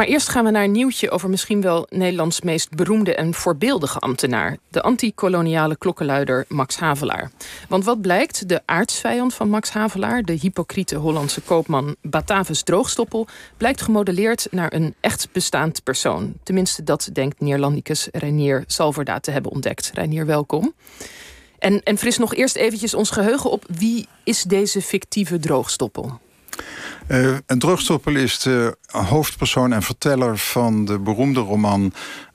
Maar eerst gaan we naar een nieuwtje over misschien wel Nederlands meest beroemde en voorbeeldige ambtenaar. De anti-koloniale klokkenluider Max Havelaar. Want wat blijkt, de aardsvijand van Max Havelaar, de hypocriete Hollandse koopman Batavus Droogstoppel, blijkt gemodelleerd naar een echt bestaand persoon. Tenminste, dat denkt Neerlandicus Reinier Salverda te hebben ontdekt. Reinier, welkom. En, en fris nog eerst eventjes ons geheugen op. Wie is deze fictieve droogstoppel? Uh, een droogstoppel is de hoofdpersoon en verteller van de beroemde roman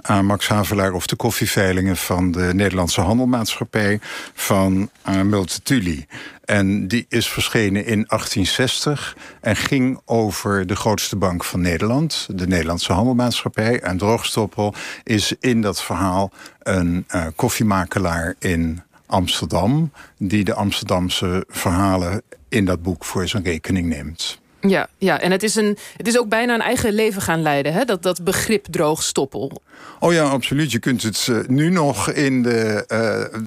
uh, Max Havelaar of de koffieveilingen van de Nederlandse Handelmaatschappij van uh, Multatuli. En die is verschenen in 1860 en ging over de grootste bank van Nederland, de Nederlandse Handelmaatschappij. En Droogstoppel is in dat verhaal een koffiemakelaar in Amsterdam, die de Amsterdamse verhalen in dat boek voor zijn rekening neemt. Ja, ja, en het is, een, het is ook bijna een eigen leven gaan leiden, hè? Dat, dat begrip droogstoppel. Oh ja, absoluut. Je kunt het uh, nu nog in de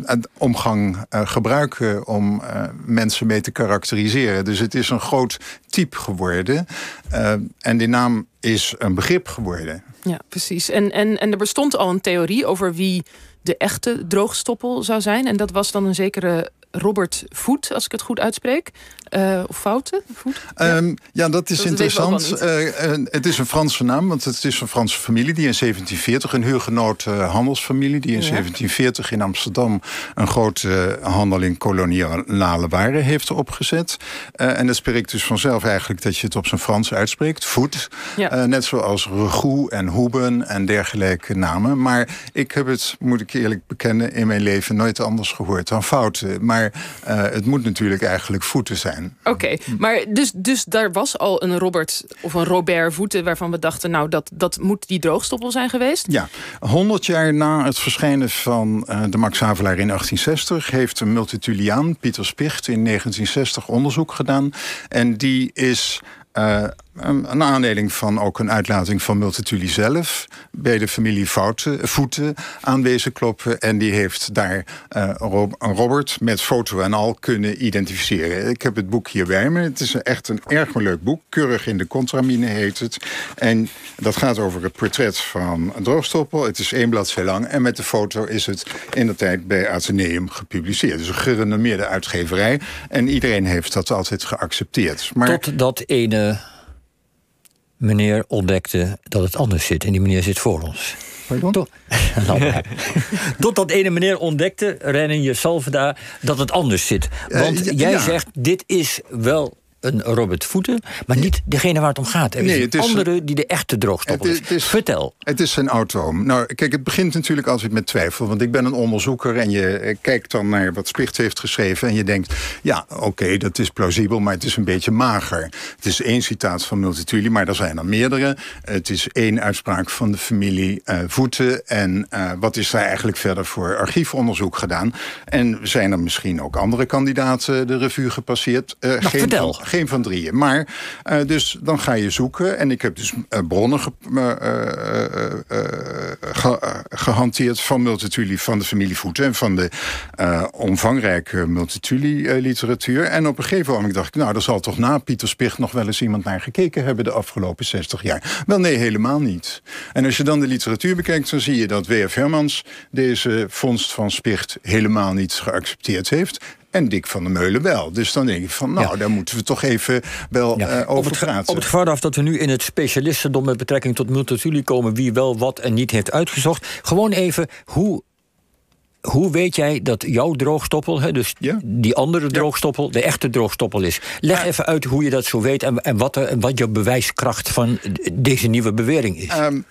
uh, omgang uh, gebruiken om mensen mee te karakteriseren. Dus het is een groot type geworden. en die naam is een begrip geworden. Ja, precies. En, en, en er bestond al een theorie over wie de echte droogstoppel zou zijn. En dat was dan een zekere Robert Voet, als ik het goed uitspreek. Uh, of fouten? Ehm, ja. dat is interessant. Uh, het is een Franse naam, want het is een Franse familie die in 1740, een huurgenoot handelsfamilie, die in 1740 in Amsterdam een grote handel in koloniale waren heeft opgezet. en het spreekt dus vanzelf eigenlijk dat je het op zijn Frans uitspreekt. Voet. net zoals Regoe en Hoeben en dergelijke namen. Maar ik heb het, moet ik eerlijk bekennen, in mijn leven nooit anders gehoord dan fouten. Maar het moet natuurlijk eigenlijk voeten zijn. Oké, maar dus, dus daar was al een Robert of een Robert Voeten... waarvan we dachten, nou, dat, dat moet die droogstoppel zijn geweest? Ja, 100 jaar na het verschijnen van uh, de Max Havelaar in 1860... heeft een multituliaan, Pieter Spicht, in 1960 onderzoek gedaan. En die is uh, een aanleiding van ook een uitlating van Multatuli zelf... bij de familie Fouten, Voeten aanwezig kloppen. En die heeft daar uh, Robert met foto en al kunnen identificeren. Ik heb het boek hier bij me. Het is echt een erg leuk boek. Keurig in de contramine heet het. En dat gaat over het portret van Droogstoppel. Het is één bladzij lang. En met de foto is het in de tijd bij Atheneum gepubliceerd. Dus een gerenommeerde uitgeverij. En iedereen heeft dat altijd geaccepteerd. Maar... Tot dat ene meneer ontdekte dat het anders zit. En die meneer zit voor ons. Tot, dat ene meneer ontdekte, rennen je Salvada, dat het anders zit. Want jij zegt, dit is wel een Robert Voeten, maar niet degene waar het om gaat. Er nee, is een andere die de echte droogstoppel is. is. Vertel. Het is een autoom. Nou, kijk, het begint natuurlijk altijd met twijfel. Want ik ben een onderzoeker en je eh, kijkt dan naar wat Spicht heeft geschreven... en je denkt, ja, oké, dat is plausibel, maar het is een beetje mager. Het is één citaat van Multatuli, maar er zijn er meerdere. Het is één uitspraak van de familie uh, Voeten. En uh, wat is daar eigenlijk verder voor archiefonderzoek gedaan? En zijn er misschien ook andere kandidaten de revue gepasseerd? Uh, nou, geen vertel geen van drieën. Maar uh, dus dan ga je zoeken. En ik heb dus uh, bronnen ge, ge, gehanteerd van Multatuli, van de familie Voeten en van de omvangrijke Multatuli-literatuur. En op een gegeven moment dacht ik, nou, er zal toch na Pieter Spicht nog wel eens iemand naar gekeken hebben de afgelopen 60 jaar. Wel, nee, helemaal niet. En als je dan de literatuur bekijkt, dan zie je dat W.F. Hermans deze vondst van Spicht helemaal niet geaccepteerd heeft. En Dick van der Meulen wel. Dus dan denk ik van, nou, daar moeten we toch even wel ja. uh, over praten. Op het gevaar af dat we nu in het specialistendom... met betrekking tot multatuli komen... wie wel wat en niet heeft uitgezocht. Gewoon even, hoe hoe weet jij dat jouw droogstoppel, hè, dus ja. die andere droogstoppel, de echte droogstoppel is? Leg even uit hoe je dat zo weet en, en wat, er, wat je bewijskracht van deze nieuwe bewering is. Um,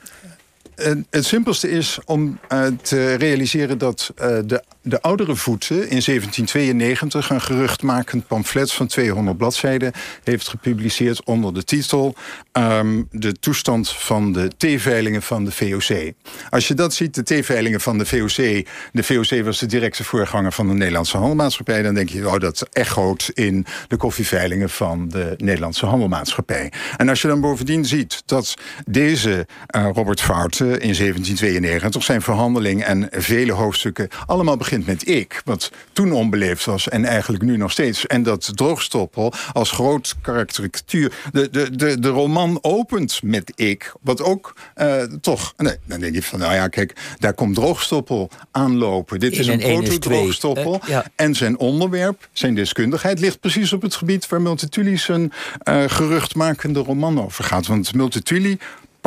het simpelste is om uh, te realiseren dat uh, de, de oudere voeten in 1792 een geruchtmakend pamflet van 200 bladzijden heeft gepubliceerd onder de titel um, De toestand van de T-veilingen van de VOC. Als je dat ziet, de T-veilingen van de VOC, de VOC was de directe voorganger van de Nederlandse Handelmaatschappij, dan denk je, oh, dat echoot in de koffieveilingen van de Nederlandse Handelmaatschappij. En als je dan bovendien ziet dat deze uh, Robert Fout in 1792 zijn verhandeling en vele hoofdstukken. Allemaal begint met ik, wat toen onbeleefd was en eigenlijk nu nog steeds. En dat droogstoppel als groot karakterituur. De, de, de, de roman opent met ik, wat ook uh, toch. Nee, dan denk je van, nou ja, kijk, daar komt droogstoppel aanlopen. Dit is een proto-droogstoppel. Uh, ja. En zijn onderwerp, zijn deskundigheid, ligt precies op het gebied waar Multatuli zijn uh, geruchtmakende roman over gaat. Want Multatuli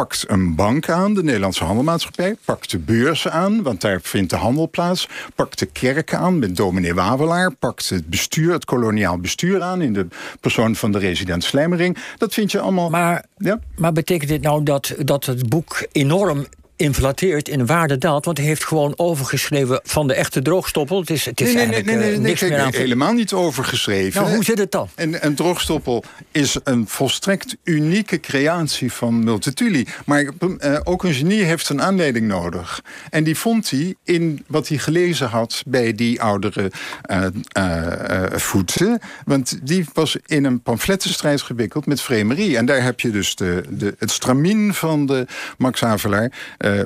pakt een bank aan, de Nederlandse Handelmaatschappij, pakt de beurzen aan, want daar vindt de handel plaats, pakt de kerk aan met dominee Wawelaar, pakt het bestuur, het koloniaal bestuur aan in de persoon van de resident Slijmering. Dat vind je allemaal. Maar, ja? maar betekent dit nou dat, dat het boek enorm inflateert in waarde daalt. Want hij heeft gewoon overgeschreven van de echte droogstoppel. Het is, het is nee, nee, nee, nee, niks meer aan... helemaal niet overgeschreven. Nou, hoe zit het dan? En een droogstoppel is een volstrekt unieke creatie van Multatuli. Maar uh, ook een genie heeft een aanleiding nodig. En die vond hij in wat hij gelezen had bij die oudere uh, uh, voeten. Want die was in een pamflettenstrijd gewikkeld met Vremerie. En daar heb je dus de, de, het stramien van de Max Havelaar... Uh,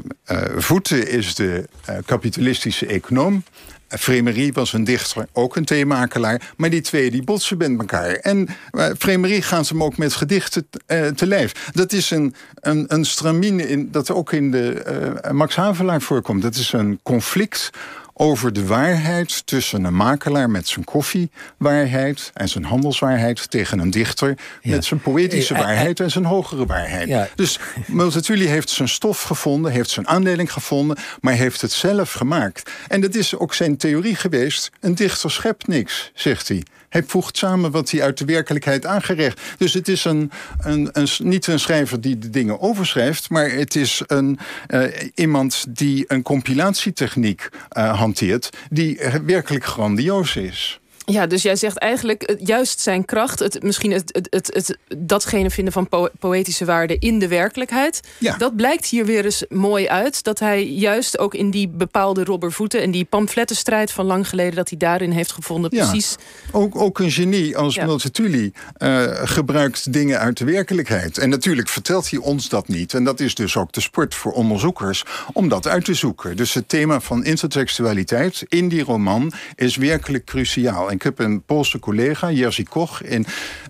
Voeten is de uh, kapitalistische econoom. Fremerie was een dichter, ook een theemakelaar. Maar die twee die botsen met elkaar. En uh, Fremerie gaat hem ook met gedichten te lijf. Dat is een, een, een stramine in, dat ook in de Max Havelaar voorkomt. Dat is een conflict over de waarheid tussen een makelaar met zijn koffiewaarheid en zijn handelswaarheid tegen een dichter met zijn poëtische waarheid en zijn hogere waarheid. Ja. Dus Multatuli heeft zijn stof gevonden, heeft zijn aandeling gevonden, maar heeft het zelf gemaakt. En dat is ook zijn theorie geweest: een dichter schept niks, zegt hij. Hij voegt samen wat hij uit de werkelijkheid aangerecht. Dus het is een, een, een, niet een schrijver die de dingen overschrijft, maar het is een, uh, iemand die een compilatietechniek uh, hanteert die werkelijk grandioos is. Ja, dus jij zegt eigenlijk juist zijn kracht, het, misschien het, het, het, het datgene vinden van po poëtische waarde in de werkelijkheid. Ja. Dat blijkt hier weer eens mooi uit. Dat hij juist ook in die bepaalde robbervoeten en die pamflettenstrijd van lang geleden, dat hij daarin heeft gevonden. Ja. Precies. Ook, ook een genie als ja. Multatuli uh, gebruikt dingen uit de werkelijkheid. En natuurlijk vertelt hij ons dat niet. En dat is dus ook de sport voor onderzoekers om dat uit te zoeken. Dus het thema van intertextualiteit in die roman is werkelijk cruciaal. Ik heb een Poolse collega, Jerzy Koch. In,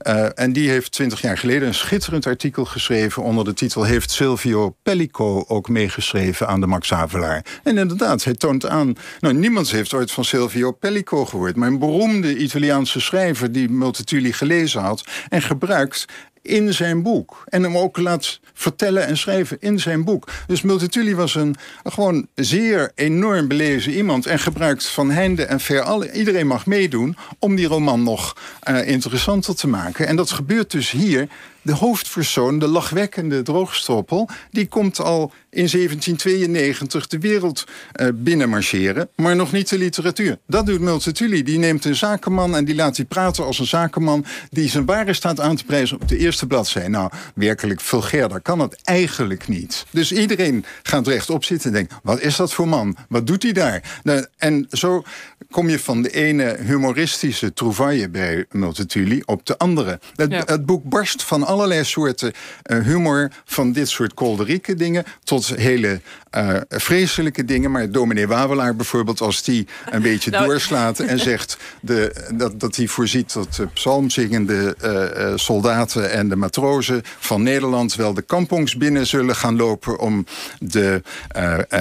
uh, en die heeft twintig jaar geleden een schitterend artikel geschreven... onder de titel Heeft Silvio Pellico ook meegeschreven aan de Max Havelaar? En inderdaad, hij toont aan... Nou, niemand heeft ooit van Silvio Pellico gehoord... maar een beroemde Italiaanse schrijver die Multatuli gelezen had... en gebruikt in zijn boek. En hem ook laat vertellen en schrijven in zijn boek. Dus Multatuli was een gewoon zeer enorm belezen iemand... en gebruikt van heinde en ver... Alle, iedereen mag meedoen om die roman nog uh, interessanter te maken. En dat gebeurt dus hier de hoofdpersoon, de lachwekkende droogstoppel... die komt al in 1792 de wereld uh, binnenmarcheren... maar nog niet de literatuur. Dat doet Multatuli. Die neemt een zakenman en die laat hij praten als een zakenman... die zijn ware staat aan te prijzen op de eerste bladzijde. Nou, werkelijk vulgairder kan het eigenlijk niet. Dus iedereen gaat rechtop zitten en denkt... wat is dat voor man? Wat doet hij daar? Nou, en zo kom je van de ene humoristische trouvaille bij Multatuli op de andere. Het, ja. het boek barst van allerlei soorten uh, humor, van dit soort kolderieke dingen tot hele uh, vreselijke dingen. Maar dominee Wawelaar bijvoorbeeld, als die een beetje nou, doorslaat en zegt de, dat, dat hij voorziet dat de psalmzingende uh, soldaten en de matrozen van Nederland wel de kampongs binnen zullen gaan lopen om de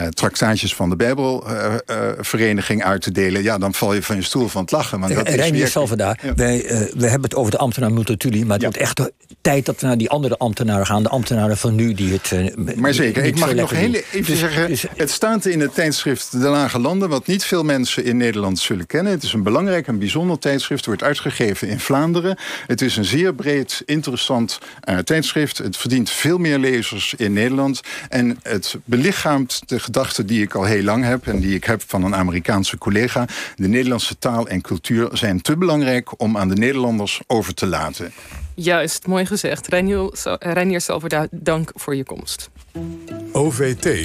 traktaatjes van de Bijbelvereniging uit te delen. Ja, dan val je van je stoel van het lachen. Want dat Reinier Salvada, ja. wij, uh, we hebben het over de ambtenaar Multatuli... maar het ja. wordt echt tijd dat we naar die andere ambtenaren gaan. De ambtenaren van nu die het... Uh, maar zeker, ik mag nog heel even dus, zeggen... Dus, het staat in het tijdschrift De Lage Landen... wat niet veel mensen in Nederland zullen kennen. Het is een belangrijk en bijzonder tijdschrift. wordt uitgegeven in Vlaanderen. Het is een zeer breed, interessant uh, tijdschrift. Het verdient veel meer lezers in Nederland. En het belichaamt de gedachte die ik al heel lang heb... en die ik heb van een Amerikaanse collega... De Nederlandse taal en cultuur zijn te belangrijk om aan de Nederlanders over te laten. Juist, mooi gezegd. Reinier Salverda, dank voor je komst. OVT